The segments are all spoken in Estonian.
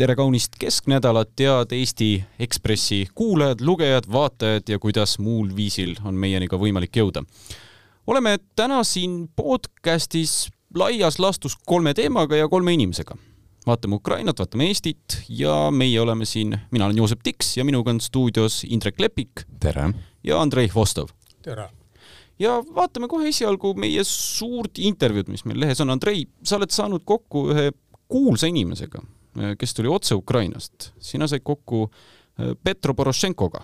tere kaunist kesknädalat, head Eesti Ekspressi kuulajad, lugejad, vaatajad ja kuidas muul viisil on meieni ka võimalik jõuda. oleme täna siin podcastis laias laastus kolme teemaga ja kolme inimesega. vaatame Ukrainat, vaatame Eestit ja meie oleme siin, mina olen Joosep Tiks ja minuga on stuudios Indrek Lepik. tere! ja Andrei Vostov. tere! ja vaatame kohe esialgu meie suurt intervjuud, mis meil lehes on. Andrei, sa oled saanud kokku ühe kuulsa inimesega, kes tuli otse Ukrainast. sina said kokku äh, Petro Porošenkoga,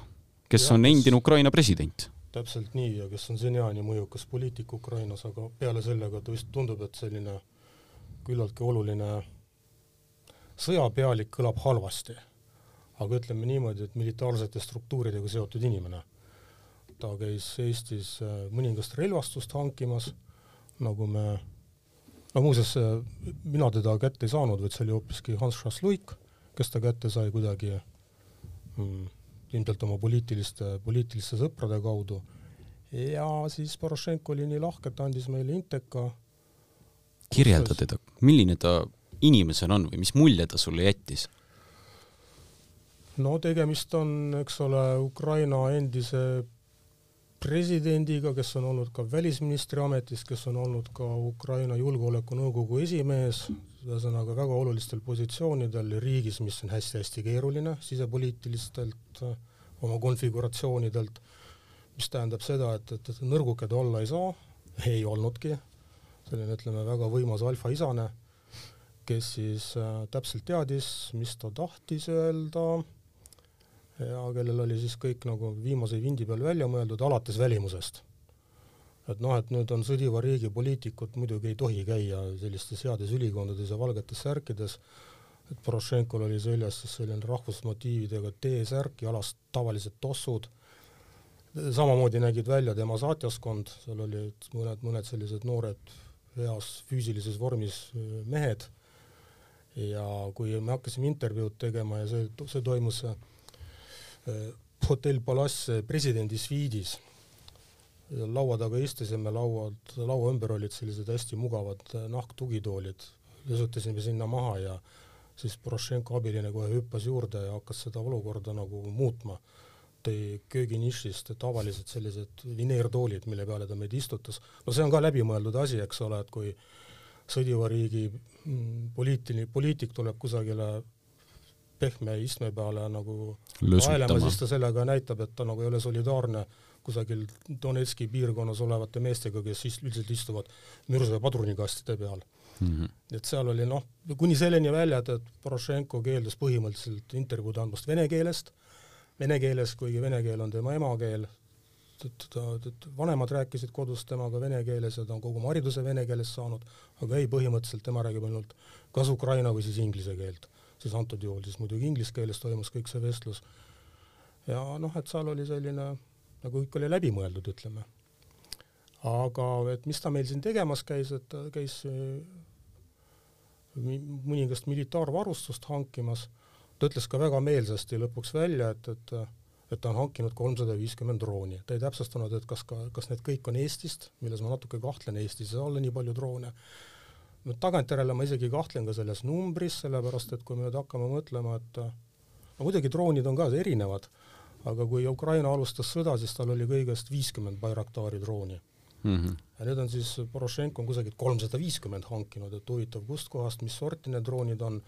kes ja, on endine Ukraina president. täpselt nii ja kes on seniajani mõjukas poliitik Ukrainas, aga peale sellega tundub, et selline küllaltki oluline sõjapealik kõlab halvasti. aga ütleme niimoodi, et militaarsete struktuuridega seotud inimene ta käis Eestis äh, mõningast relvastust hankimas, nagu me, no muuseas, äh, mina teda kätte ei saanud, vaid see oli hoopiski Hans Šasluik, kes ta kätte sai kuidagi mm, ilmselt oma poliitiliste, poliitiliste sõprade kaudu. ja siis Porošenko oli nii lahke, et andis meile Inteka. kirjelda teda, milline ta inimesena on või mis mulje ta sulle jättis? no tegemist on, eks ole, Ukraina endise presidendiga, kes on olnud ka välisministri ametis, kes on olnud ka Ukraina Julgeolekunõukogu esimees, ühesõnaga väga olulistel positsioonidel riigis, mis on hästi-hästi keeruline sisepoliitilistelt oma konfiguratsioonidelt, mis tähendab seda, et, et, et nõrguke ta olla ei saa, ei olnudki, selline ütleme, väga võimas alfaisane, kes siis äh, täpselt teadis, mis ta tahtis öelda ja kellel oli siis kõik nagu viimase vindi peal välja mõeldud, alates välimusest. et noh, et nüüd on sõdiva riigi poliitikud muidugi ei tohi käia sellistes heades ülikondades ja valgetes särkides, et Porošenkol oli seljas siis selline rahvusmotiividega T-särk, jalas tavalised tossud, samamoodi nägid välja tema saatjaskond, seal olid mõned, mõned sellised noored heas füüsilises vormis mehed. Ja kui me hakkasime intervjuud tegema ja see, see toimus Äh, hotell Palace presidendi sviidis. laua taga istusime, lauad, laua ümber olid sellised hästi mugavad äh, nahktugitoolid, lesutasime sinna maha ja siis Porošenko abiline kohe hüppas juurde ja hakkas seda olukorda nagu muutma. tõi kööginišist tavalised sellised vineertoolid, mille peale ta meid istutas. no see on ka läbimõeldud asi, eks ole, et kui sõdiva riigi mm, poliitiline, poliitik tuleb kusagile pehme istme peale nagu aelema, siis ta sellega näitab, et ta nagu ei ole solidaarne kusagil Donetski piirkonnas olevate meestega, kes ist, üldiselt istuvad mürsa padrunikastide peal mm. -hmm. et seal oli noh, kuni selleni välja, et, et Porošenko keeldus põhimõtteliselt intervjuud andmast vene keelest, vene keeles, kuigi vene keel on tema emakeel, ta, vanemad rääkisid kodus temaga vene keeles ja ta on kogu oma hariduse vene keeles saanud, aga ei, põhimõtteliselt tema räägib ainult kas ukraina või siis inglise keelt siis antud juhul siis muidugi inglise keeles toimus kõik see vestlus. ja noh, et seal oli selline, nagu kõik oli läbimõeldud, ütleme. aga et mis ta meil siin tegemas käis, et ta käis äh, mõningast militaarvarustust hankimas, ta ütles ka väga meelsasti lõpuks välja, et, et et ta on hankinud kolmsada viiskümmend drooni, ta ei täpsustanud, et kas ka, kas need kõik on Eestist, milles ma natuke kahtlen, Eestis ei saa olla nii palju droone, no tagantjärele ma isegi kahtlen ka selles numbris, sellepärast et kui me nüüd hakkame mõtlema, et no muidugi droonid on ka erinevad, aga kui Ukraina alustas sõda, siis tal oli kõigest viiskümmend Bayraktari drooni mm. -hmm. ja nüüd on siis Porošenko on kusagilt kolmsada viiskümmend hankinud, et huvitav, kustkohast, mis sorti need droonid on,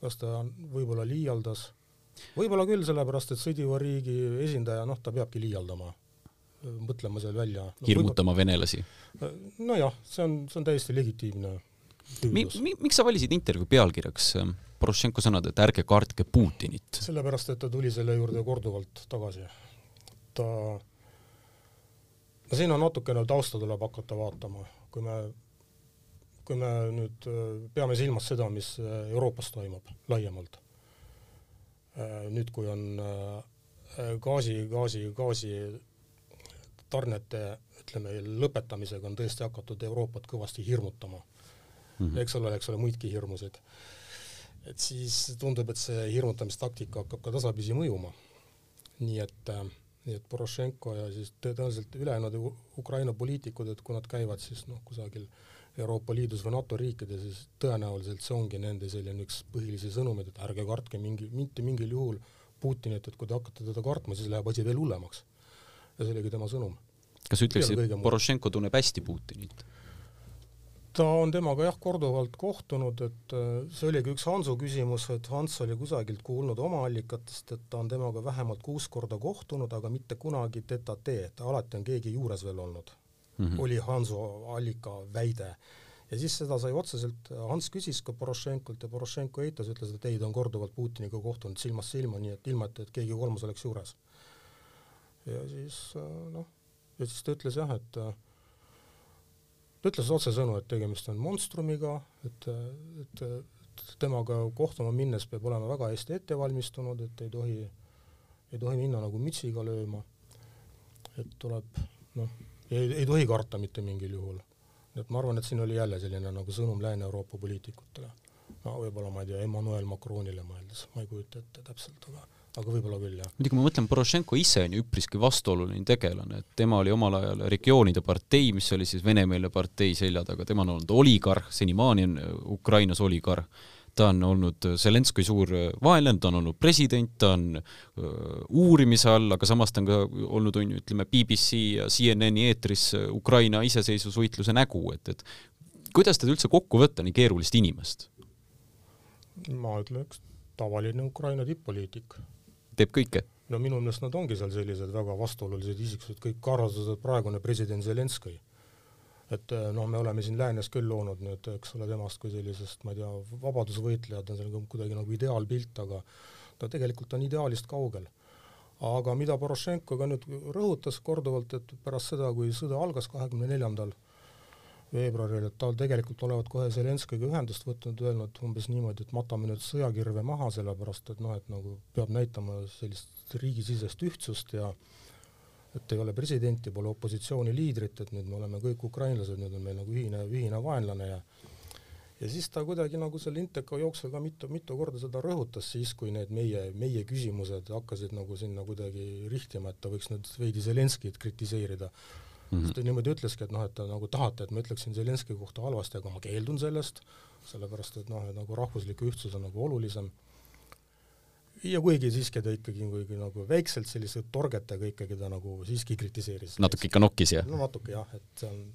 kas ta võib-olla liialdas, võib-olla küll, sellepärast et sõdiva riigi esindaja, noh, ta peabki liialdama mõtlema seal välja no,. hirmutama venelasi? nojah, see on, see on täiesti legitiimne mi-, mi-, miks sa valisid intervjuu pealkirjaks ähm, Porošenko sõnad, et ärge kartke Putinit? sellepärast, et ta tuli selle juurde korduvalt tagasi. ta, no siin on natukene tausta tuleb hakata vaatama, kui me, kui me nüüd äh, peame silmas seda, mis äh, Euroopas toimub laiemalt. Äh, nüüd, kui on gaasi, gaasi, gaasi tarnete ütleme, lõpetamisega on tõesti hakatud Euroopat kõvasti hirmutama mm, -hmm. eks ole, eks ole, muidki hirmusid. et siis tundub, et see hirmutamistaktika hakkab ka tasapisi mõjuma. nii et, nii et Porošenko ja siis tõenäoliselt ülejäänud Ukraina poliitikud, et kui nad käivad siis noh, kusagil Euroopa Liidus või NATO riikides, siis tõenäoliselt see ongi nende selline üks põhilisi sõnumeid, et ärge kartke mingi, mitte mingil juhul Putinit, et kui te hakkate teda kartma, siis läheb asi veel hullemaks. ja see oligi tema sõnum. kas ütleksid, et Porošenko tunneb hästi Putinit? Ta on temaga jah, korduvalt kohtunud, et äh, see oligi üks Hansu küsimus, et Hans oli kusagilt kuulnud oma allikatest, et ta on temaga vähemalt kuus korda kohtunud, aga mitte kunagi tête-à-tête, alati on keegi juures veel olnud mm. -hmm. oli Hansu allika väide. ja siis seda sai otseselt, Hans küsis ka Porošenkolt ja Porošenko eitas, ütles, et ei, ta on korduvalt Putiniga kohtunud silmast silma, nii et ilma, et, et keegi kolmas oleks juures. ja siis äh, noh, ja siis ta ütles jah, et äh, ta ütles otsesõnu, et tegemist on monstrumiga, et, et, et temaga kohtuma minnes peab olema väga hästi ette valmistunud, et ei tohi, ei tohi minna nagu mütsiga lööma, et tuleb noh, ei, ei tohi karta mitte mingil juhul. et ma arvan, et siin oli jälle selline nagu sõnum Lääne-Euroopa poliitikutele. no võib-olla ma ei tea, Emmanuel Macronile mõeldes, ma ei kujuta ette täpselt, aga aga võib-olla küll, jah. muidugi ma mõtlen, Porošenko ise on ju üpriski vastuoluline tegelane, et tema oli omal ajal regioonide partei, mis oli siis venemeelne partei selja taga, tema on olnud oligarh, senimaani on Ukrainas oligarh, ta on olnud Zelenskõi suur vaenlane, ta on olnud president, ta on uurimise all, aga samas ta on ka olnud, on ju, ütleme, BBC ja CNN-i eetris Ukraina iseseisvusvõitluse nägu, et, et kuidas teda üldse kokku võtta, nii keerulist inimest? ma ütleks, tavaline Ukraina tipp-poliitik teeb kõike? no minu meelest nad ongi seal sellised väga vastuolulised isiksused, kõik kaardased praegune president Zelenskõi. et eh, noh, me oleme siin läänes küll loonud nüüd, eks ole, temast kui sellisest, ma ei tea, vabadusvõitlejad on seal kuidagi nagu ideaalpilt, aga ta tegelikult on ideaalist kaugel. aga mida Porošenko ka nüüd rõhutas korduvalt, et pärast seda, kui sõda algas kahekümne neljandal veebruaril, et ta tegelikult olevat kohe Zelenskõiga ühendust võtnud, öelnud umbes niimoodi, et matame nüüd sõjakirve maha, sellepärast et noh, et nagu peab näitama sellist riigisisest ühtsust ja et ei ole presidenti, pole opositsiooni liidrit, et nüüd me oleme kõik ukrainlased, nüüd on meil nagu ühine, ühine vaenlane ja ja siis ta kuidagi nagu selle Inteka jooksul ka mitu, mitu korda seda rõhutas siis, kui need meie, meie küsimused hakkasid nagu sinna kuidagi rihtima, et ta võiks nüüd veidi Zelenskit kritiseerida mm. -hmm. siis ta niimoodi ütleski, et noh, et te nagu tahate, et ma ütleksin Zelenski kohta halvasti, aga ma keeldun sellest, sellepärast et noh, et nagu rahvuslik ühtsus on nagu olulisem. ja kuigi siiski ta ikkagi, kuigi nagu väikselt sellise torgetega ikkagi ta nagu siiski kritiseeris. natuke ikka nokkis, jah? no natuke jah, et see on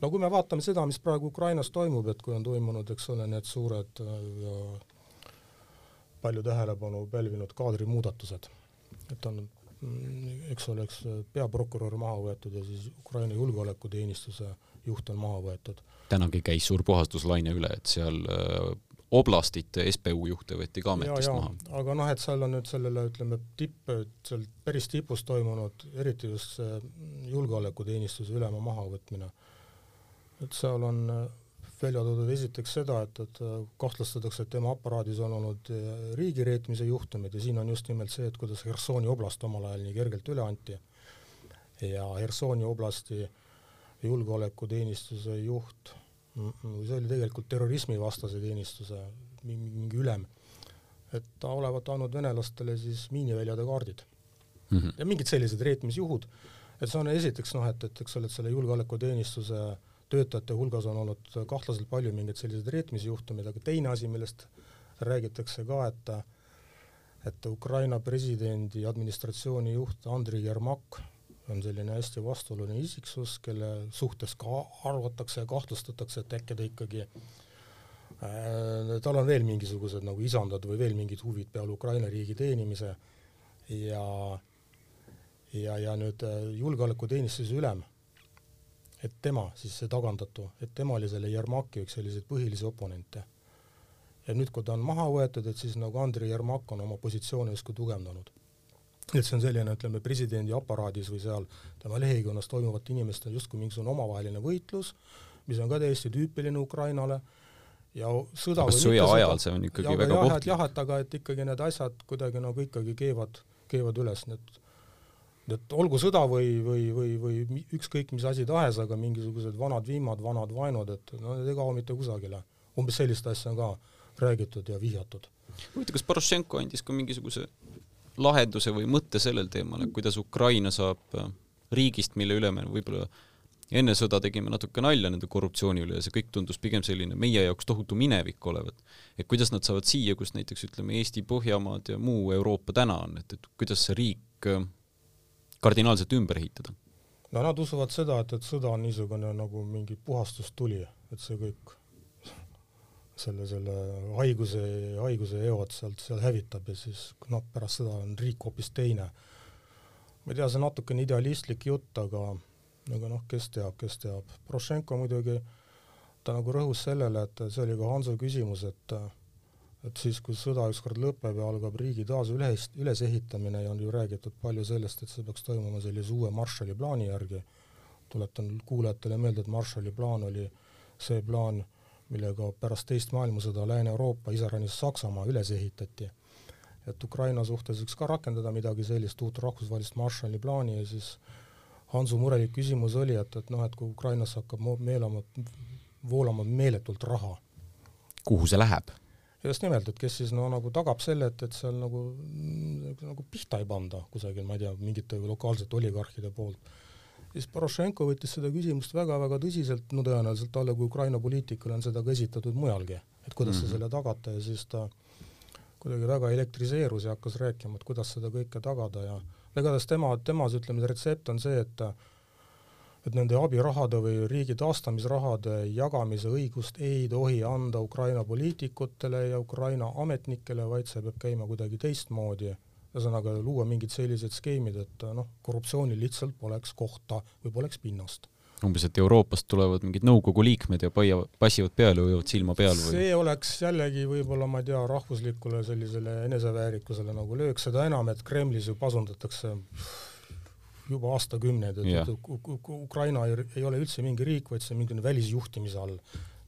no kui me vaatame seda, mis praegu Ukrainas toimub, et kui on toimunud, eks ole, need suured äh, ja palju tähelepanu pälvinud kaadrimuudatused, et on eks oleks peaprokurör maha võetud ja siis Ukraina julgeolekuteenistuse juht on maha võetud. tänagi käis suur puhastuslaine üle, et seal äh, oblastite SBU juhte võeti ka ametist ja, ja, maha. aga noh, et seal on nüüd sellele, ütleme, tipp, seal päris tipus toimunud, eriti just see julgeolekuteenistuse ülema mahavõtmine, et seal on välja toodud esiteks seda, et, et kahtlustatakse, et tema aparaadis on olnud eh, riigireetmise juhtumid ja siin on just nimelt see, et kuidas Hersoni oblast omal ajal nii kergelt üle anti ja Hersoni oblasti julgeolekuteenistuse juht, see oli tegelikult terrorismivastase teenistuse mingi ülem, et ta olevat andnud venelastele siis miiniväljade kaardid mm. -hmm. ja mingid sellised reetmisjuhud, et see on esiteks noh, et, et eks ole, et selle julgeolekuteenistuse äh, töötajate hulgas on olnud kahtlaselt palju mingeid selliseid reetmisjuhtumeid, aga teine asi, millest räägitakse ka, et et Ukraina presidendi administratsiooni juht Andrei Jermak on selline hästi vastuoluline isiksus, kelle suhtes ka arvatakse ja kahtlustatakse, et äkki ta ikkagi äh, tal on veel mingisugused nagu isandad või veel mingid huvid peale Ukraina riigi teenimise ja ja, ja nüüd äh, julgeolekuteenistuse ülem et tema, siis see tagandatu, et tema oli selle Jermaki üks selliseid põhilisi oponente. ja nüüd, kui ta on maha võetud, et siis nagu Andrei Jermak on oma positsioone justkui tugevdanud. et see on selline, ütleme, presidendi aparaadis või seal tema lehekonnas toimuvate inimeste justkui mingisugune omavaheline võitlus, mis on ka täiesti tüüpiline Ukrainale, ja sõda aga sõja ajal see on ikkagi ja, väga jah, kohtlik. jah, et aga et ikkagi need asjad kuidagi nagu ikkagi keevad, keevad üles, need et olgu sõda või, või, või, või ükskõik mis asi tahes, aga mingisugused vanad viimad, vanad vaenud, et no need ei kao mitte kusagile. umbes sellist asja on ka räägitud ja vihjatud. huvitav, kas Porošenko andis ka mingisuguse lahenduse või mõtte sellel teemal, et kuidas Ukraina saab äh, riigist, mille üle me võib-olla enne sõda tegime natuke nalja nende korruptsiooni üle ja see kõik tundus pigem selline meie jaoks tohutu minevik olevat. et kuidas nad saavad siia, kus näiteks ütleme, Eesti, Põhjamaad ja muu Euroopa täna on, et, et kuidas see riik äh, kardinaalselt ümber ehitada? no nad usuvad seda, et, et sõda on niisugune nagu mingi puhastustuli, et see kõik selle, selle haiguse, haiguse eod sealt, seal hävitab ja siis noh, pärast seda on riik hoopis teine. ma ei tea, see on natukene idealistlik jutt, aga aga noh, kes teab, kes teab. Porošenko muidugi, ta nagu rõhus sellele, et see oli ka Hanso küsimus, et et siis, kui sõda ükskord lõpeb ja algab riigi taas üles, ülesehitamine ja on ju räägitud palju sellest, et see peaks toimuma sellise uue Marshalli plaani järgi, tuletan kuulajatele meelde, et Marshalli plaan oli see plaan, millega pärast teist maailmasõda Lääne-Euroopa, iseäranis Saksamaa üles ehitati. et Ukraina suhtes võiks ka rakendada midagi sellist, uut rahvusvahelist Marshalli plaani ja siis Hansu murelik küsimus oli, et, et noh, et kui Ukrainas hakkab meelama, voolama meeletult raha. kuhu see läheb? Just nimelt, et kes siis no nagu tagab selle, et, et seal nagu, nagu pihta ei panda kusagil, ma ei tea, mingite lokaalsete oligarhide poolt. siis Porošenko võttis seda küsimust väga-väga tõsiselt, no tõenäoliselt talle kui Ukraina poliitikule on seda ka esitatud mujalgi, et kuidas mm -hmm. te selle tagate ja siis ta kuidagi väga elektriseerus ja hakkas rääkima, et kuidas seda kõike tagada ja igatahes tema, temas ütleme, retsept on see, et et nende abirahade või riigi taastamisrahade jagamise õigust ei tohi anda Ukraina poliitikutele ja Ukraina ametnikele, vaid see peab käima kuidagi teistmoodi. ühesõnaga luua mingid sellised skeemid, et noh, korruptsioonil lihtsalt poleks kohta või poleks pinnast umbes, et Euroopast tulevad mingid nõukogu liikmed ja paia, passivad peale, hoiavad silma peal või? see oleks jällegi võib-olla, ma ei tea, rahvuslikule sellisele eneseväärikusele nagu löök, seda enam, et Kremlis ju pasundatakse juba aastakümneid, et yeah. Ukraina ei, ei ole üldse mingi riik, vaid see on mingi välisjuhtimise all.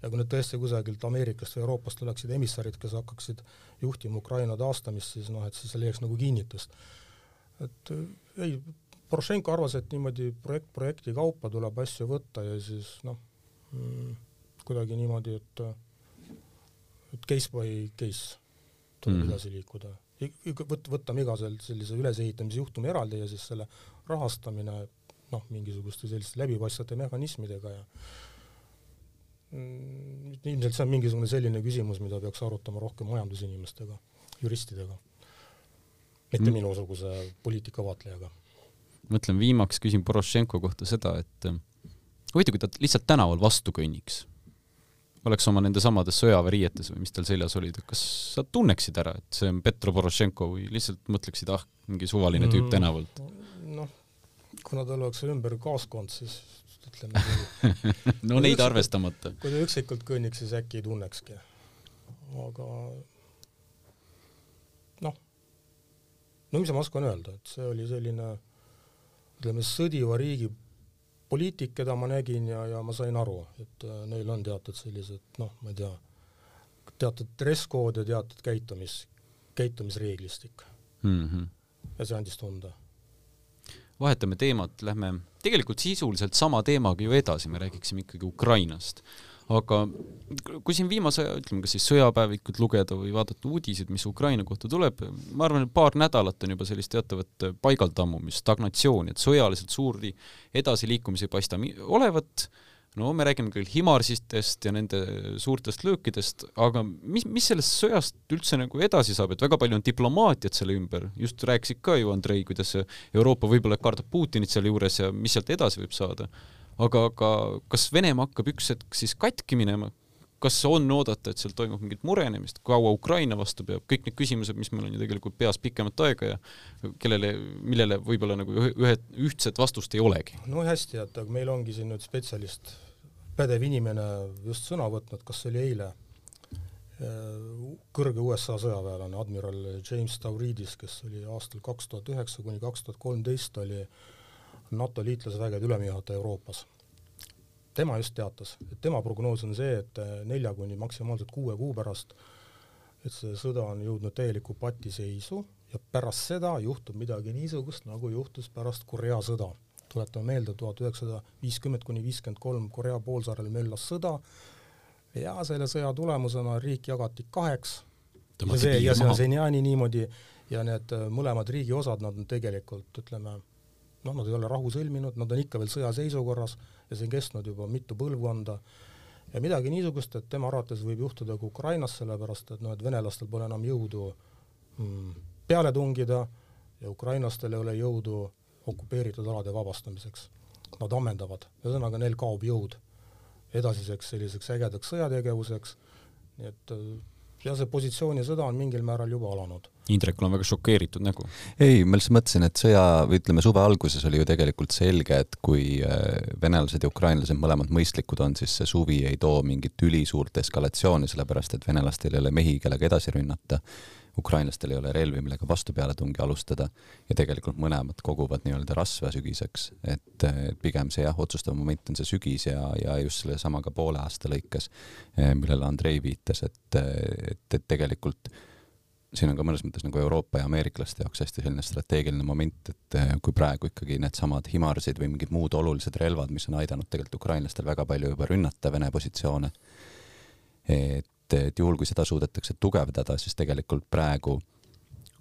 ja kui nüüd tõesti kusagilt Ameerikast või Euroopast tuleksid emissarid, kes hakkaksid juhtima Ukraina taastamist, siis noh, et siis see leiaks nagu kinnitust. et ei, Porošenko arvas, et niimoodi projekt projekti kaupa tuleb asju võtta ja siis noh mm,, kuidagi niimoodi, et et case by case tuleb mm -hmm. edasi liikuda. Võt-, võtame iga sel-, sellise ülesehitamise juhtumi eraldi ja siis selle rahastamine noh, mingisuguste selliste läbipaistvate mehhanismidega ja mm, ilmselt see on mingisugune selline küsimus, mida peaks arutama rohkem majandusinimestega, juristidega, mitte mm. minusuguse poliitikavaatlejaga mõtlen viimaks, küsin Porošenko kohta seda, et huvitav, kui ta lihtsalt tänaval vastu kõnniks, oleks oma nendesamades sõjaväeriietes või mis tal seljas olid, kas sa tunneksid ära, et see on Petro Porošenko või lihtsalt mõtleksid, ah, mingi suvaline tüüp mm, tänavalt? noh, kuna tal oleks ümber kaaskond, siis ütleme no neid üksikult, arvestamata. kui ta üksikult kõnniks, siis äkki ei tunnekski. aga noh, no mis ma oskan öelda, et see oli selline ütleme, sõdiva riigi poliitik, keda ma nägin ja, ja ma sain aru, et äh, neil on teatud sellised noh, ma ei tea, teatud dress code ja teatud käitumis, käitumisreeglistik mm. -hmm. ja see andis tunda. vahetame teemat, lähme tegelikult sisuliselt sama teemaga ju edasi, me räägiksime ikkagi Ukrainast aga kui siin viimase, ütleme, kas siis sõjapäevikut lugeda või vaadata uudiseid, mis Ukraina kohta tuleb, ma arvan, et paar nädalat on juba sellist teatavat paigaltammumist, stagnatsiooni, et sõjaliselt suuri edasiliikumisi ei paista olevat, no me räägime küll Himarsistest ja nende suurtest löökidest, aga mis, mis sellest sõjast üldse nagu edasi saab, et väga palju on diplomaatiat selle ümber, just rääkisid ka ju, Andrei, kuidas Euroopa võib-olla kardab Putinit sealjuures ja mis sealt edasi võib saada aga, aga kas Venemaa hakkab üks hetk siis katki minema, kas on oodata, et seal toimub mingit murenemist, kaua Ukraina vastu peab, kõik need küsimused, mis meil on ju tegelikult peas pikemat aega ja kellele, millele võib-olla nagu ühe, ühtset vastust ei olegi? no hästi, et aga meil ongi siin nüüd spetsialist, pädev inimene just sõna võtnud, kas see oli eile, kõrge USA sõjaväelane, admiral James Stavridis, kes oli aastal kaks tuhat üheksa kuni kaks tuhat kolmteist oli NATO liitlasvägede ülemjuhataja Euroopas. tema just teatas, et tema prognoos on see, et nelja kuni maksimaalselt kuue kuu pärast et see sõda on jõudnud täielikku patiseisu ja pärast seda juhtub midagi niisugust, nagu juhtus pärast Korea sõda. tuletame meelde, tuhat üheksasada viiskümmend kuni viiskümmend kolm Korea poolsaarel möllas sõda ja selle sõja tulemusena riik jagati kaheks ja see, ja see on seniajani niimoodi ja need mõlemad riigi osad, nad on tegelikult ütleme, noh, nad ei ole rahu sõlminud, nad on ikka veel sõjaseisukorras ja see on kestnud juba mitu põlvkonda ja midagi niisugust, et tema arvates võib juhtuda ka Ukrainas, sellepärast et noh, et venelastel pole enam jõudu mm, peale tungida ja ukrainlastel ei ole jõudu okupeeritud alade vabastamiseks. Nad ammendavad, ühesõnaga neil kaob jõud edasiseks selliseks ägedaks sõjategevuseks, nii et ja see positsioonisõda on mingil määral juba alanud. Indrekul on väga šokeeritud nägu. ei, ma lihtsalt mõtlesin, et sõja või ütleme, suve alguses oli ju tegelikult selge, et kui äh, venelased ja ukrainlased mõlemad mõistlikud on, siis see suvi ei too mingit ülisuurt eskalatsiooni, sellepärast et venelastel ei ole mehi, kellega edasi rünnata. Ukrainlastel ei ole relvi, millega vastupealetungi alustada. Ja tegelikult mõlemad koguvad nii-öelda rasva sügiseks, et pigem see jah, otsustav moment on see sügis ja, ja just sellesama ka poole aasta lõikes, eh, millele Andrei viitas, et, et, et tegelikult siin on ka mõnes mõttes nagu Euroopa ja ameeriklaste jaoks hästi selline strateegiline moment, et eh, kui praegu ikkagi needsamad HIMARS-id või mingid muud olulised relvad, mis on aidanud tegelikult ukrainlastel väga palju juba rünnata Vene positsioone, et et, juhul, kui seda suudetakse tugevdada, siis tegelikult praegu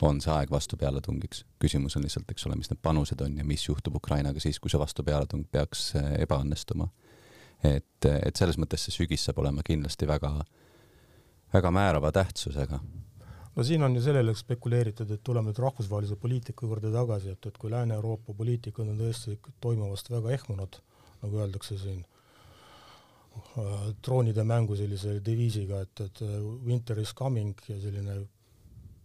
on see aeg vastupealetungiks. küsimus on lihtsalt, eks ole, mis need panused on ja mis juhtub Ukrainaga siis, kui see vastupealetung peaks eh, ebaõnnestuma. et, et selles mõttes see sügis saab olema kindlasti väga, väga määrava tähtsusega no siin on ju sellele spekuleeritud, et tuleme nüüd rahvusvahelise poliitika juurde tagasi, et, et kui Lääne-Euroopa poliitikud on tõesti toimuvast väga ehmunud, nagu öeldakse siin, troonide mängu sellise deviisiga, et, et uh, winter is coming ja selline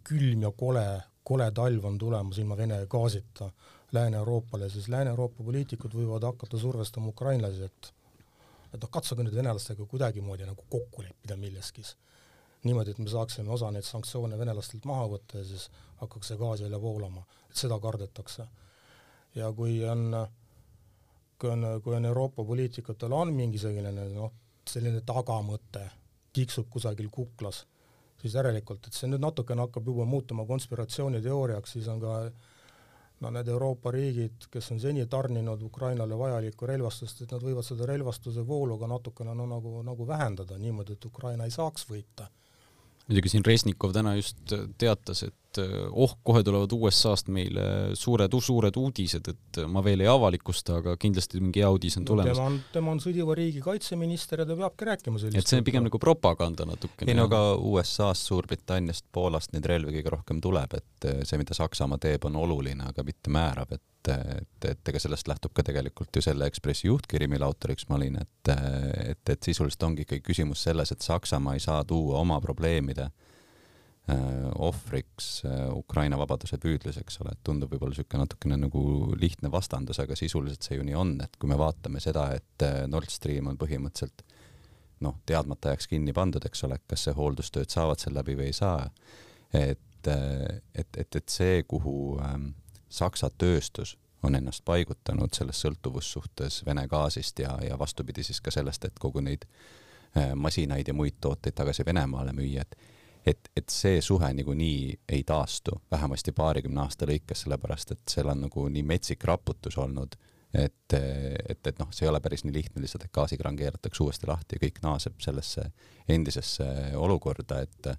külm ja kole, kole talv on tulemas ilma Vene gaasita Lääne-Euroopale, siis Lääne-Euroopa poliitikud võivad hakata survestama ukrainlasi, et et noh, katsuge nüüd venelastega kuidagimoodi nagu kokku leppida milleski. Niimoodi, et me saaksime osa neid sanktsioone venelastelt maha võtta ja siis hakkaks see gaas jälle voolama, et seda kardetakse. ja kui on kui on, kui on Euroopa poliitikutel on mingisugune noh, selline tagamõte, tiksub kusagil kuklas, siis järelikult, et see nüüd natukene hakkab juba muutuma konspiratsiooniteooriaks, siis on ka no need Euroopa riigid, kes on seni tarninud Ukrainale vajalikku relvastust, et nad võivad seda relvastuse voolu ka natukene no nagu, nagu vähendada niimoodi, et Ukraina ei saaks võita muidugi siin Resnikov täna just teatas, et eh, oh, kohe tulevad USA-st meile suured, suured uudised, et ma veel ei avalikusta, aga kindlasti mingi hea uudis on tulemas no,. tema on, tema on sõdiva riigi kaitseminister ja ta peabki rääkima sellist et see on pigem nagu propaganda natukene. ei no aga USA-st, Suurbritanniast, Poolast neid relvi kõige rohkem tuleb, et eh, see, mida Saksamaa teeb, on oluline, aga mitte määrav, et et, et ega sellest lähtub ka tegelikult ju selle Ekspressi juhtkiri, mille autoriks ma olin, et, et, et sisuliselt ongi ikkagi küsimus selles, et Saksamaa ei saa tuua oma probleemide äh, ohvriks äh, Ukraina vabaduse püüdlus, eks ole, et tundub võib-olla niisugune natukene nagu lihtne vastandus, aga sisuliselt see ju nii on, et kui me vaatame seda, et äh, Nord Stream on põhimõtteliselt noh, teadmata ajaks kinni pandud, eks ole, kas see hooldustööd saavad seal läbi või ei saa, et, et, et, et see, kuhu ähm, Saksa tööstus on ennast paigutanud selles sõltuvussuhtes Vene gaasist ja, ja vastupidi siis ka sellest, et kogu neid äh, masinaid ja muid tooteid tagasi Venemaale müüa, et et, et see suhe niikuinii ei taastu, vähemasti paarikümne aasta lõikes, sellepärast et seal on nagu nii metsik raputus olnud, et, et, et noh, see ei ole päris nii lihtne lihtsalt, et gaasikraan keeratakse uuesti lahti ja kõik naaseb sellesse endisesse olukorda, et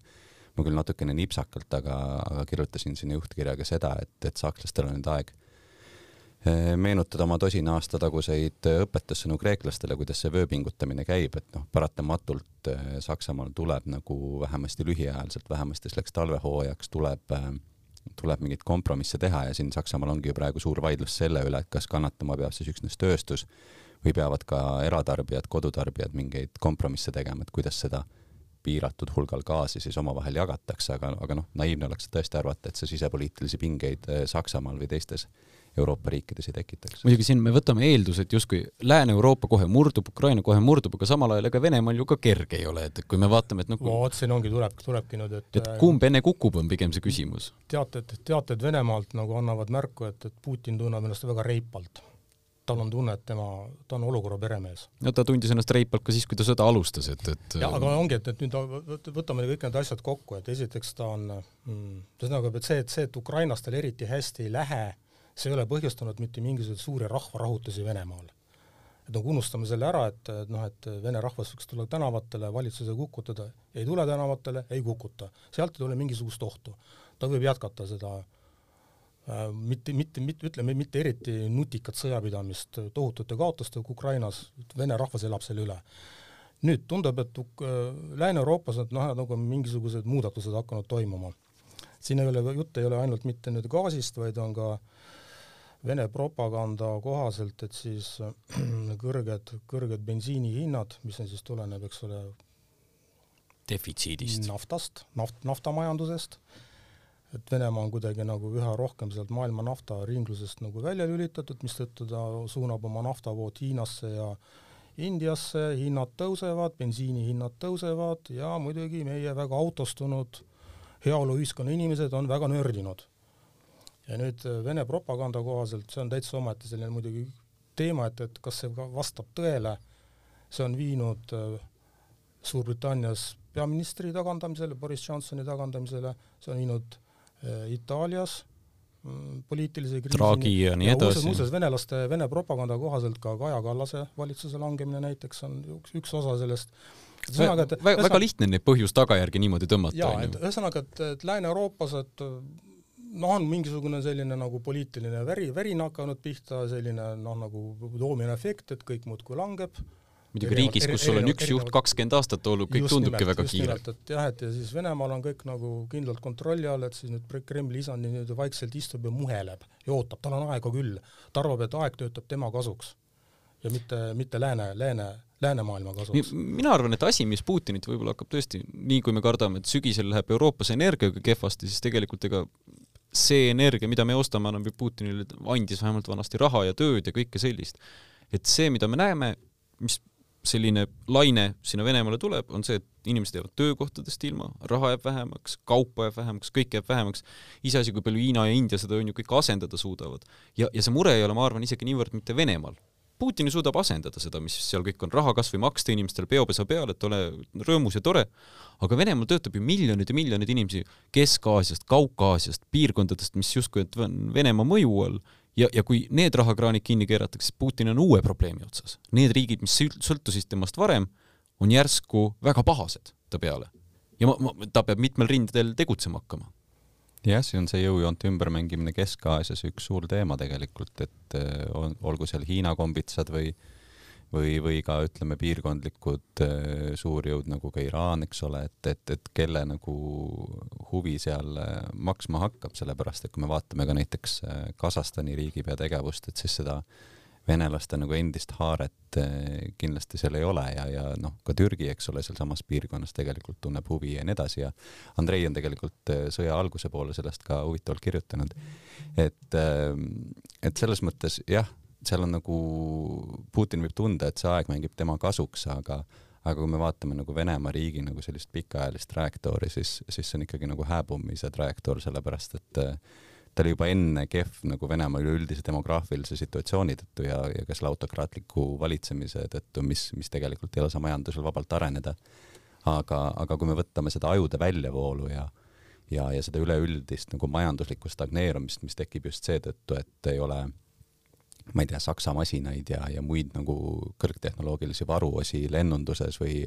ma küll natukene nipsakalt, aga, aga kirjutasin sinna juhtkirjaga seda, et, et sakslastel on nüüd aeg meenutada oma tosina aasta taguseid õpetussõnu kreeklastele, kuidas see vööpingutamine käib, et noh, paratamatult eh, Saksamaal tuleb nagu vähemasti lühiajaliselt, vähemasti selleks talvehooajaks tuleb äh, tuleb mingeid kompromisse teha ja siin Saksamaal ongi ju praegu suur vaidlus selle üle, et kas kannatama peab siis üksnes tööstus või peavad ka eratarbijad, kodutarbijad mingeid kompromisse tegema, et kuidas seda piiratud hulgal gaasi siis omavahel jagatakse, aga, aga noh, naiivne oleks tõesti arvata, et see sisepoliitilisi pingeid Saksamaal või teistes Euroopa riikides ei tekitaks. muidugi siin me võtame eeldused justkui Lääne-Euroopa kohe murdub, Ukraina kohe murdub, aga samal ajal ega Venemaal ju ka kerge ei ole, et kui me vaatame, et nagu vot siin ongi, tuleb, tulebki nüüd, et et kumb enne kukub, on pigem see küsimus. teated, teated Venemaalt nagu annavad märku, et, et Putin tunneb ennast väga reipalt tal on tunne, et tema, ta on olukorra peremees. no ta tundis ennast reipalt ka siis, kui ta sõda alustas, et, et jah, aga ongi, et, et nüüd võtame kõik need asjad kokku, et esiteks ta on mm,, ühesõnaga, et see, et see, et Ukrainas tal eriti hästi ei lähe, see ei ole põhjustanud mitte mingisuguseid suuri rahvarahutusi Venemaal. et nagu unustame selle ära, et, noh, et vene rahvas võiks tulla tänavatele, valitsuse kukutada, ei tule tänavatele, ei kukuta. sealt ei tule mingisugust ohtu. ta võib jätkata seda äh, mitte, mitte, mitte, ütleme, mitte eriti nutikat sõjapidamist tohutute kaotustega Ukrainas, vene rahvas elab selle üle. nüüd tundub, et Lääne-Euroopas on noh, nagu mingisugused muudatused hakanud toimuma. siin ei ole, jutt ei ole ainult mitte nüüd gaasist, vaid on ka Vene propaganda kohaselt, et siis kõrged, kõrged bensiinihinnad, mis on siis, tuleneb, eks ole, defitsiidist. naftast, naft, naftamajandusest, et Venemaa on kuidagi nagu üha rohkem sealt maailma naftaringlusest nagu välja lülitatud, mistõttu ta suunab oma naftavood Hiinasse ja Indiasse, hinnad tõusevad, bensiinihinnad tõusevad ja muidugi meie väga autostunud heaoluühiskonna inimesed on väga nördinud. Ja nüüd äh, Vene propaganda kohaselt, see on täitsa omaette selline muidugi teema, et, et kas see ka vastab tõele, see on viinud äh, Suurbritannias peaministri tagandamisele, Boris Johnsoni tagandamisele, see on viinud äh, Itaalias mm, poliitilise kriisini. Draghi ja nii edasi. muuseas, venelaste, Vene propaganda kohaselt ka Kaja Kallase valitsuse langemine näiteks on üks, üks osa sellest. ühesõnaga, et väga, väga lihtne neid põhjus-tagajärgi niimoodi tõmmata. jaa, et ühesõnaga, et, et Lääne-Euroopas, et noh, on mingisugune selline nagu poliitiline väri, värin hakanud pihta, selline noh, nagu doominoefekt, et kõik muudkui langeb muidugi riigis, kus sul on üks juht kakskümmend aastat olnud, kõik tundubki nimelt, väga kiire. et jah, et ja siis Venemaal on kõik nagu kindlalt kontrolli all, et siis nüüd Kremli isand nüüd vaikselt istub ja muheleb ja ootab, tal on aega küll. ta arvab, et aeg töötab tema kasuks ja mitte, mitte lääne, lääne, läänemaailma kasuks. mina arvan, et asi, mis Putinit võib-olla hakkab tõesti, nii kui me kardame, et sügisel läheb Euroopas energiaga kehvasti, siis tegelikult ega see energia, mida me ostame, annab ju Putinile, andis vähemalt vanasti raha ja tööd ja kõike sellist. et see, mida me näeme, mis selline laine sinna Venemaale tuleb, on see, et inimesed jäävad töökohtadest ilma, raha jääb vähemaks, kaupa jääb vähemaks, kõik jääb vähemaks. iseasi, kui palju Hiina ja India seda on ju kõik asendada suudavad. ja, ja see mure ei ole, ma arvan, isegi niivõrd mitte Venemaal. Putin suudab asendada seda, mis seal kõik on, raha kas või maksta inimestele peopesa peale, et ole rõõmus ja tore, aga Venemaal töötab ju miljonid ja miljonid inimesi Kesk-Aasiast, Kaukaasiast, piirkondadest, mis justkui on Venemaa mõju all ja, ja kui need rahakraanid kinni keeratakse, siis Putin on uue probleemi otsas. Need riigid, mis sõltusid temast varem, on järsku väga pahased ta peale. ja ma, ma, ta peab mitmel rindel tegutsema hakkama. Jah, see on see jõujoonte ümbermängimine Kesk-Aasias üks suur teema tegelikult, et äh, on, olgu seal Hiina kombitsad või äh, või, või ka ütleme, piirkondlikud äh, suurjõud nagu ka Iraan, eks ole, et, et, et kelle nagu huvi seal äh, maksma hakkab, sellepärast et kui me vaatame ka näiteks äh, Kasahstani riigipea tegevust, et siis seda venelaste nagu endist haaret kindlasti seal ei ole ja, ja noh, ka Türgi, eks ole, sealsamas piirkonnas tegelikult tunneb huvi ja nii edasi ja Andrei on tegelikult sõja alguse poole sellest ka huvitavalt kirjutanud. et, et selles mõttes jah seal on nagu, Putin võib tunda, et see aeg mängib tema kasuks, aga aga kui me vaatame nagu Venemaa riigi nagu sellist pikaajalist trajektoori, siis, siis see on ikkagi nagu hääbumise trajektoor, sellepärast et äh, ta oli juba enne kehv nagu Venemaa üleüldise demograafilise situatsiooni tõttu ja, ja ka selle autokraatliku valitsemise tõttu, mis, mis tegelikult ei lase majandusel vabalt areneda. aga, aga kui me võtame seda ajude väljavoolu ja ja, ja seda üleüldist nagu majanduslikku stagneerumist, mis tekib just seetõttu, et ei ole ma ei tea, Saksa masinaid ja, ja muid nagu kõrgtehnoloogilisi varuosi lennunduses või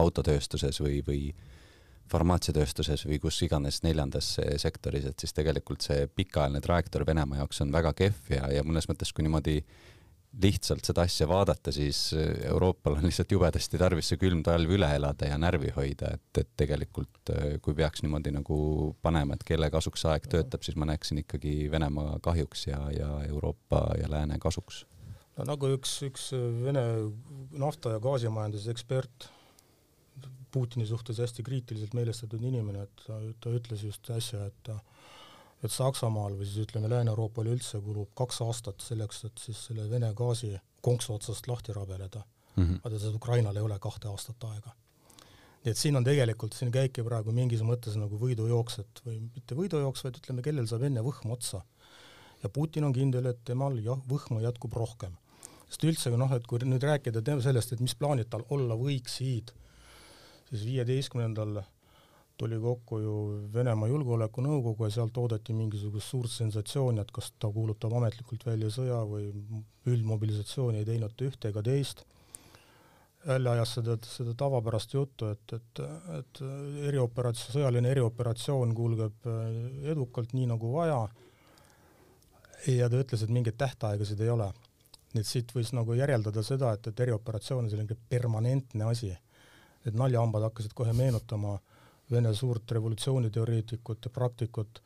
autotööstuses või, või farmaatsiatööstuses või kus iganes neljandas sektoris, et siis tegelikult see pikaajaline trajektoor Venemaa jaoks on väga kehv ja, ja mõnes mõttes, kui niimoodi lihtsalt seda asja vaadata, siis äh, Euroopal on lihtsalt jubedasti tarvis see külm talv üle elada ja närvi hoida, et, et tegelikult äh, kui peaks niimoodi nagu panema, et kelle kasuks aeg töötab, siis ma näeksin ikkagi Venemaa kahjuks ja, ja Euroopa ja lääne kasuks. no nagu üks, üks Vene nafta- ja gaasimajanduse ekspert, Putini suhtes hästi kriitiliselt meelestatud inimene, et ta, ta ütles just äsja, et et Saksamaal või siis ütleme, Lääne-Euroopal üldse kulub kaks aastat selleks, et siis selle Vene gaasi konksu otsast lahti rabeleda mm. -hmm. vaata, seda Ukrainal ei ole kahte aastat aega. nii et siin on tegelikult, siin käibki praegu mingis mõttes nagu võidujooks, et või mitte võidujooks, vaid ütleme, kellel saab enne võhm otsa. ja Putin on kindel, et temal jah, võhma jätkub rohkem. sest üldse noh, et kui nüüd rääkida sellest, et mis plaanid tal olla võiksid, siis viieteistkümnendal tuli kokku ju Venemaa Julgeolekunõukogu ja sealt oodati mingisugust suurt sensatsiooni, et kas ta kuulutab ametlikult välja sõja või üldmobilisatsiooni ei teinud ta ühte ega teist. jälle ajas seda, seda tavapärast juttu, et, et, et erioperatsioon, sõjaline erioperatsioon kulgeb äh, edukalt, nii nagu vaja. ja ta ütles, et mingeid tähtaegasid ei ole. nii et siit võis nagu järeldada seda, et, et erioperatsioon on selline permanentne asi. Et naljahambad hakkasid kohe meenutama Vene suurt revolutsiooniteoreetikut ja praktikut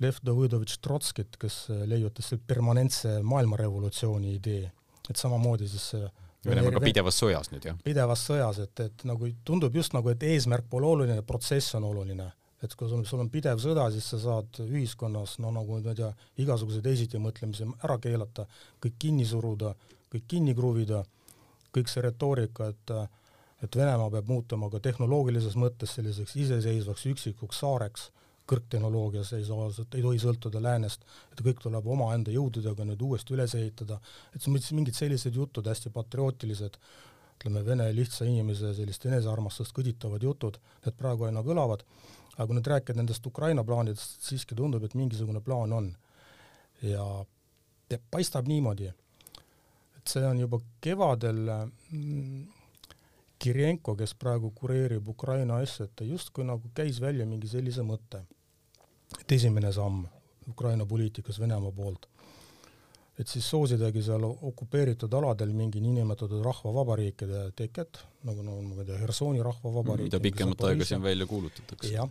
Lev Davidovitš Trotskit, kes leiutas selle permanentse maailmarevolutsiooni idee, et samamoodi siis see Venemaaga pidevas sõjas nüüd, jah? pidevas sõjas, et, et nagu tundub just nagu, et eesmärk pole oluline, protsess on oluline. et kui sul, sul on pidev sõda, siis sa saad ühiskonnas, no nagu ma ei tea, igasuguse teisitimõtlemise ära keelata, kõik kinni suruda, kõik kinni kruvida, kõik see retoorika, et et Venemaa peab muutuma ka tehnoloogilises mõttes selliseks iseseisvaks üksikuks saareks kõrgtehnoloogias ei saa, ei tohi sõltuda läänest, et kõik tuleb omaenda jõududega nüüd uuesti üles ehitada, et siis mingid sellised jutud, hästi patriootilised, ütleme, vene lihtsa inimese sellist enesearmastust kõditavad jutud, need praegu aina kõlavad, aga kui nüüd rääkida nendest Ukraina plaanidest, siiski tundub, et mingisugune plaan on. ja paistab niimoodi, et see on juba kevadel mm, Kirenko, kes praegu kureerib Ukraina asja, et ta justkui nagu käis välja mingi sellise mõtte et esimene samm Ukraina poliitikas Venemaa poolt, et siis soosidagi seal okupeeritud aladel mingi niinimetatud rahvavabariikide teket, nagu no ma ei tea, Hersoni rahvavabariik. mida pikemat aega siin välja kuulutatakse. jah,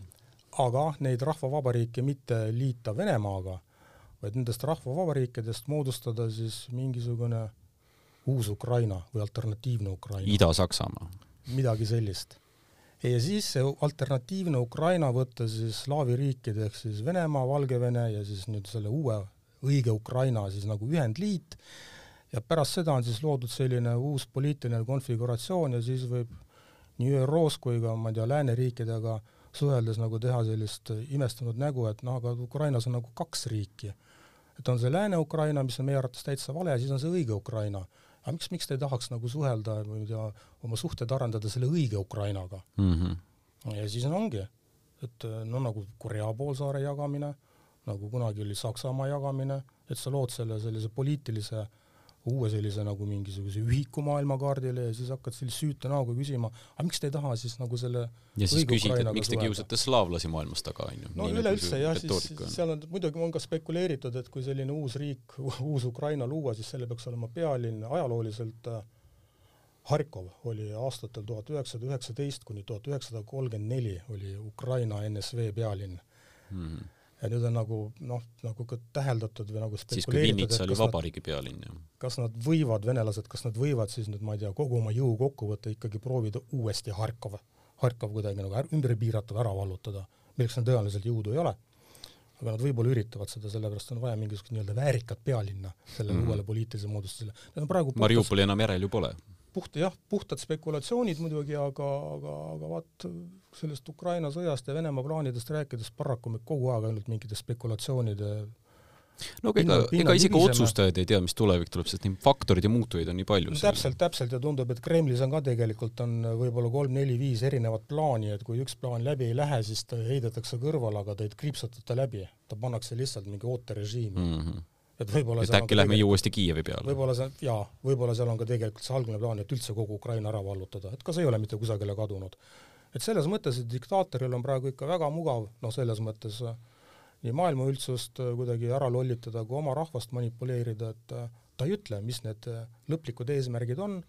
aga neid rahvavabariike mitte liita Venemaaga, vaid nendest rahvavabariikidest moodustada siis mingisugune uus Ukraina või alternatiivne Ukraina. Ida-Saksamaa. midagi sellist ja siis see alternatiivne Ukraina võtta siis slaavi riikide ehk siis Venemaa, Valgevene ja siis nüüd selle uue õige Ukraina siis nagu ühendliit ja pärast seda on siis loodud selline uus poliitiline konfiguratsioon ja siis võib nii ÜRO-s kui ka ma ei tea, lääneriikidega suheldes nagu teha sellist imestunud nägu, et noh, aga Ukrainas on nagu kaks riiki. et on see Lääne-Ukraina, mis on meie arvates täitsa vale, ja siis on see õige Ukraina aga miks, miks te ei tahaks nagu suhelda tea, oma suhted arendada selle õige Ukrainaga mm? -hmm. ja siis ongi, et no nagu Korea poolsaare jagamine, nagu kunagi oli Saksamaa jagamine, et sa lood selle sellise poliitilise uue sellise nagu mingisuguse ühiku maailmakaardile ja siis hakkad sellise süüta näoga küsima, aga miks te ei taha siis nagu selle ja siis küsid, et miks te kiusate slaavlasi maailmas taga, on ju. no nagu üleüldse jah, siis seal on, muidugi on ka spekuleeritud, et kui selline uus riik, uus Ukraina luua, siis selle peaks olema pealinn ajalooliselt äh, Harkov oli aastatel tuhat üheksasada üheksateist kuni tuhat üheksasada kolmkümmend neli oli Ukraina NSV pealinn mm. -hmm ja nüüd on nagu noh, nagu ka täheldatud või nagu siis kui Vinnitsa oli vabariigi pealinn, jah. kas nad võivad, venelased, kas nad võivad siis nüüd, ma ei tea, kogu oma jõu kokku võtta, ikkagi proovida uuesti Harkov, Harkov kuidagi nagu ümber piirata või ära vallutada, milleks neil tõenäoliselt jõudu ei ole. aga nad võib-olla üritavad seda, sellepärast on vaja mingisugust nii-öelda väärikat pealinna sellele mm -hmm. uuele poliitilisele moodustusele. Praegu Mariupoli enam järel ju pole puht jah, puhtad spekulatsioonid muidugi, aga, aga, aga vaat sellest Ukraina sõjast ja Venemaa plaanidest rääkides paraku me kogu aeg ainult mingite spekulatsioonide no aga ega, ega isegi libiseme. otsustajad ei tea, mis tulevik tuleb, sest neid faktoreid ja muutujaid on nii palju no,. täpselt, täpselt ja tundub, et Kremlis on ka tegelikult on võib-olla kolm-neli-viis erinevat plaani, et kui üks plaan läbi ei lähe, siis ta heidetakse kõrvale, aga ta ei kriipsutata läbi, ta pannakse lihtsalt mingi ooterežiimi mm. -hmm et võib-olla et äkki lähme uuesti Kiievi peale? võib-olla see, jaa, võib-olla seal on ka tegelikult see algne plaan, et üldse kogu Ukraina ära vallutada, et ka see ei ole mitte kusagile kadunud. et selles mõttes, et diktaatoril on praegu ikka väga mugav, noh, selles mõttes äh, nii maailma üldsust äh, kuidagi ära lollitada kui oma rahvast manipuleerida, et äh, ta ei ütle, mis need lõplikud eesmärgid on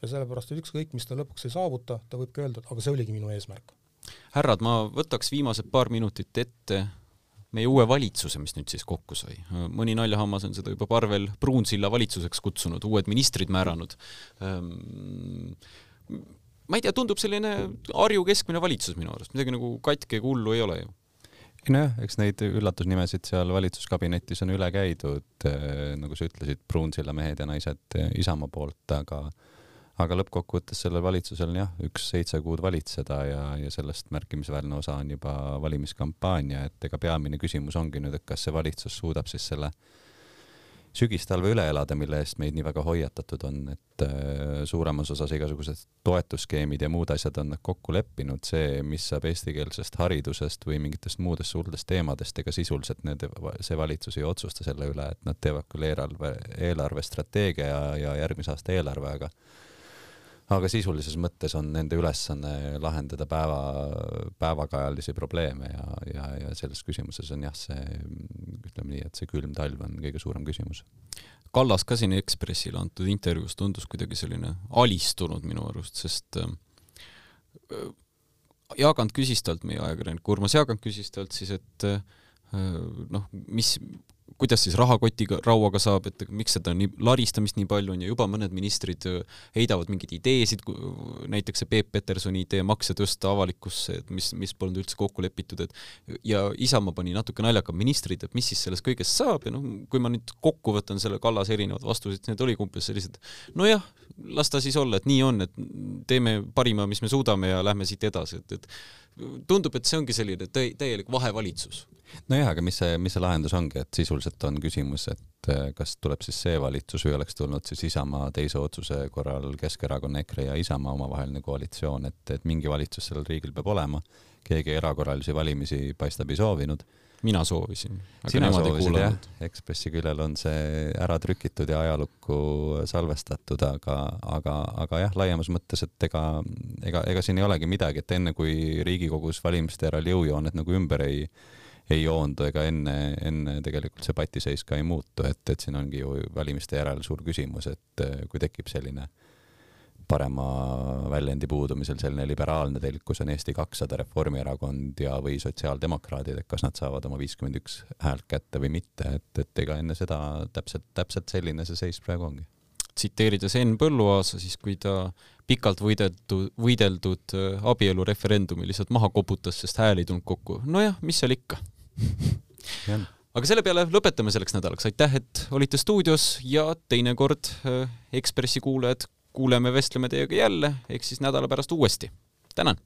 ja sellepärast, et ükskõik, mis ta lõpuks ei saavuta, ta võib ka öelda, et aga see oligi minu eesmärk. härrad, ma võtaks viimased paar minutit ette meie uue valitsuse, mis nüüd siis kokku sai. mõni naljahammas on seda juba Parvel Pruunsilla valitsuseks kutsunud, uued ministrid määranud. Ehm, ma ei tea, tundub selline Harju keskmine valitsus minu arust, midagi nagu katki ega hullu ei ole ju nojah, eks neid üllatusnimesid seal valitsuskabinetis on üle käidud, eh, nagu sa ütlesid, Pruunsilla mehed ja naised eh, Isamaa poolt, aga aga lõppkokkuvõttes sellel valitsusel on jah, üks seitse kuud valitseda ja, ja sellest märkimisväärne osa on juba valimiskampaania, et ega peamine küsimus ongi nüüd, et kas see valitsus suudab siis selle sügistalve üle elada, mille eest meid nii väga hoiatatud on, et äh, suuremas osas igasugused toetusskeemid ja muud asjad on nad kokku leppinud, see, mis saab eestikeelsest haridusest või mingitest muudest suurtest teemadest, ega sisuliselt need, see valitsus ei otsusta selle üle, et nad teevad küll eelarve, eelarvestrateegia ja, ja järgmise aasta eelarve, aga aga sisulises mõttes on nende ülesanne lahendada päeva, päevakajalisi probleeme ja, ja, ja selles küsimuses on jah, see ütleme nii, et see külm talv on kõige suurem küsimus. Kallas ka siin Ekspressile antud intervjuus tundus kuidagi selline alistunud minu arust, sest äh, Jaagant küsis talt, meie ajakirjanik Urmas Jaagant küsis talt siis, et äh, noh, mis, kuidas siis rahakotiga, rauaga saab, et miks seda nii, laristamist nii palju on ja juba mõned ministrid äh, heidavad mingeid ideesid, näiteks see Peep Petersoni idee makse tõsta avalikkusse, et mis, mis polnud üldse kokku lepitud, et ja Isamaa pani natuke naljaka ministrid, et mis siis sellest kõigest saab ja noh, kui ma nüüd kokku võtan selle Kallase erinevad vastused, need olid umbes sellised, nojah, las ta siis olla, et nii on, et teeme parima, mis me suudame ja lähme siit edasi, et, et tundub, et see ongi selline täi-, täielik vahevalitsus nojah, aga mis see, mis see lahendus ongi, et sisuliselt on küsimus, et eh, kas tuleb siis see valitsus või oleks tulnud siis Isamaa teise otsuse korral Keskerakonna, EKRE ja Isamaa omavaheline koalitsioon, et, et mingi valitsus sellel riigil peab olema. keegi erakorralisi valimisi paistab ei soovinud. Mina soovisin. sina soovisid jah, Ekspressi küljel on see ära trükitud ja ajalukku salvestatud, aga, aga, aga jah, laiemas mõttes, et ega, ega, ega siin ei olegi midagi, et enne kui Riigikogus valimiste järel jõujooned nagu ümber ei ei joondu ega enne, enne tegelikult see patiseis ka ei muutu, et, et siin ongi ju valimiste järel suur küsimus, et kui tekib selline parema väljendi puudumisel selline liberaalne telk, kus on Eesti kakssada, Reformierakond ja, või sotsiaaldemokraadid, et kas nad saavad oma viiskümmend üks häält kätte või mitte, et, et ega enne seda täpselt, täpselt selline see seis praegu ongi. tsiteerides Henn Põlluaasa, siis kui ta pikalt võideldud, võideldud eh, abielureferendumi lihtsalt maha koputas, sest hääli ei tulnud kokku. nojah, mis seal ikka aga selle peale lõpetame selleks nädalaks, aitäh, et olite stuudios ja teinekord äh, Ekspressi kuulajad, kuuleme, vestleme teiega jälle, ehk siis nädala pärast uuesti. tänan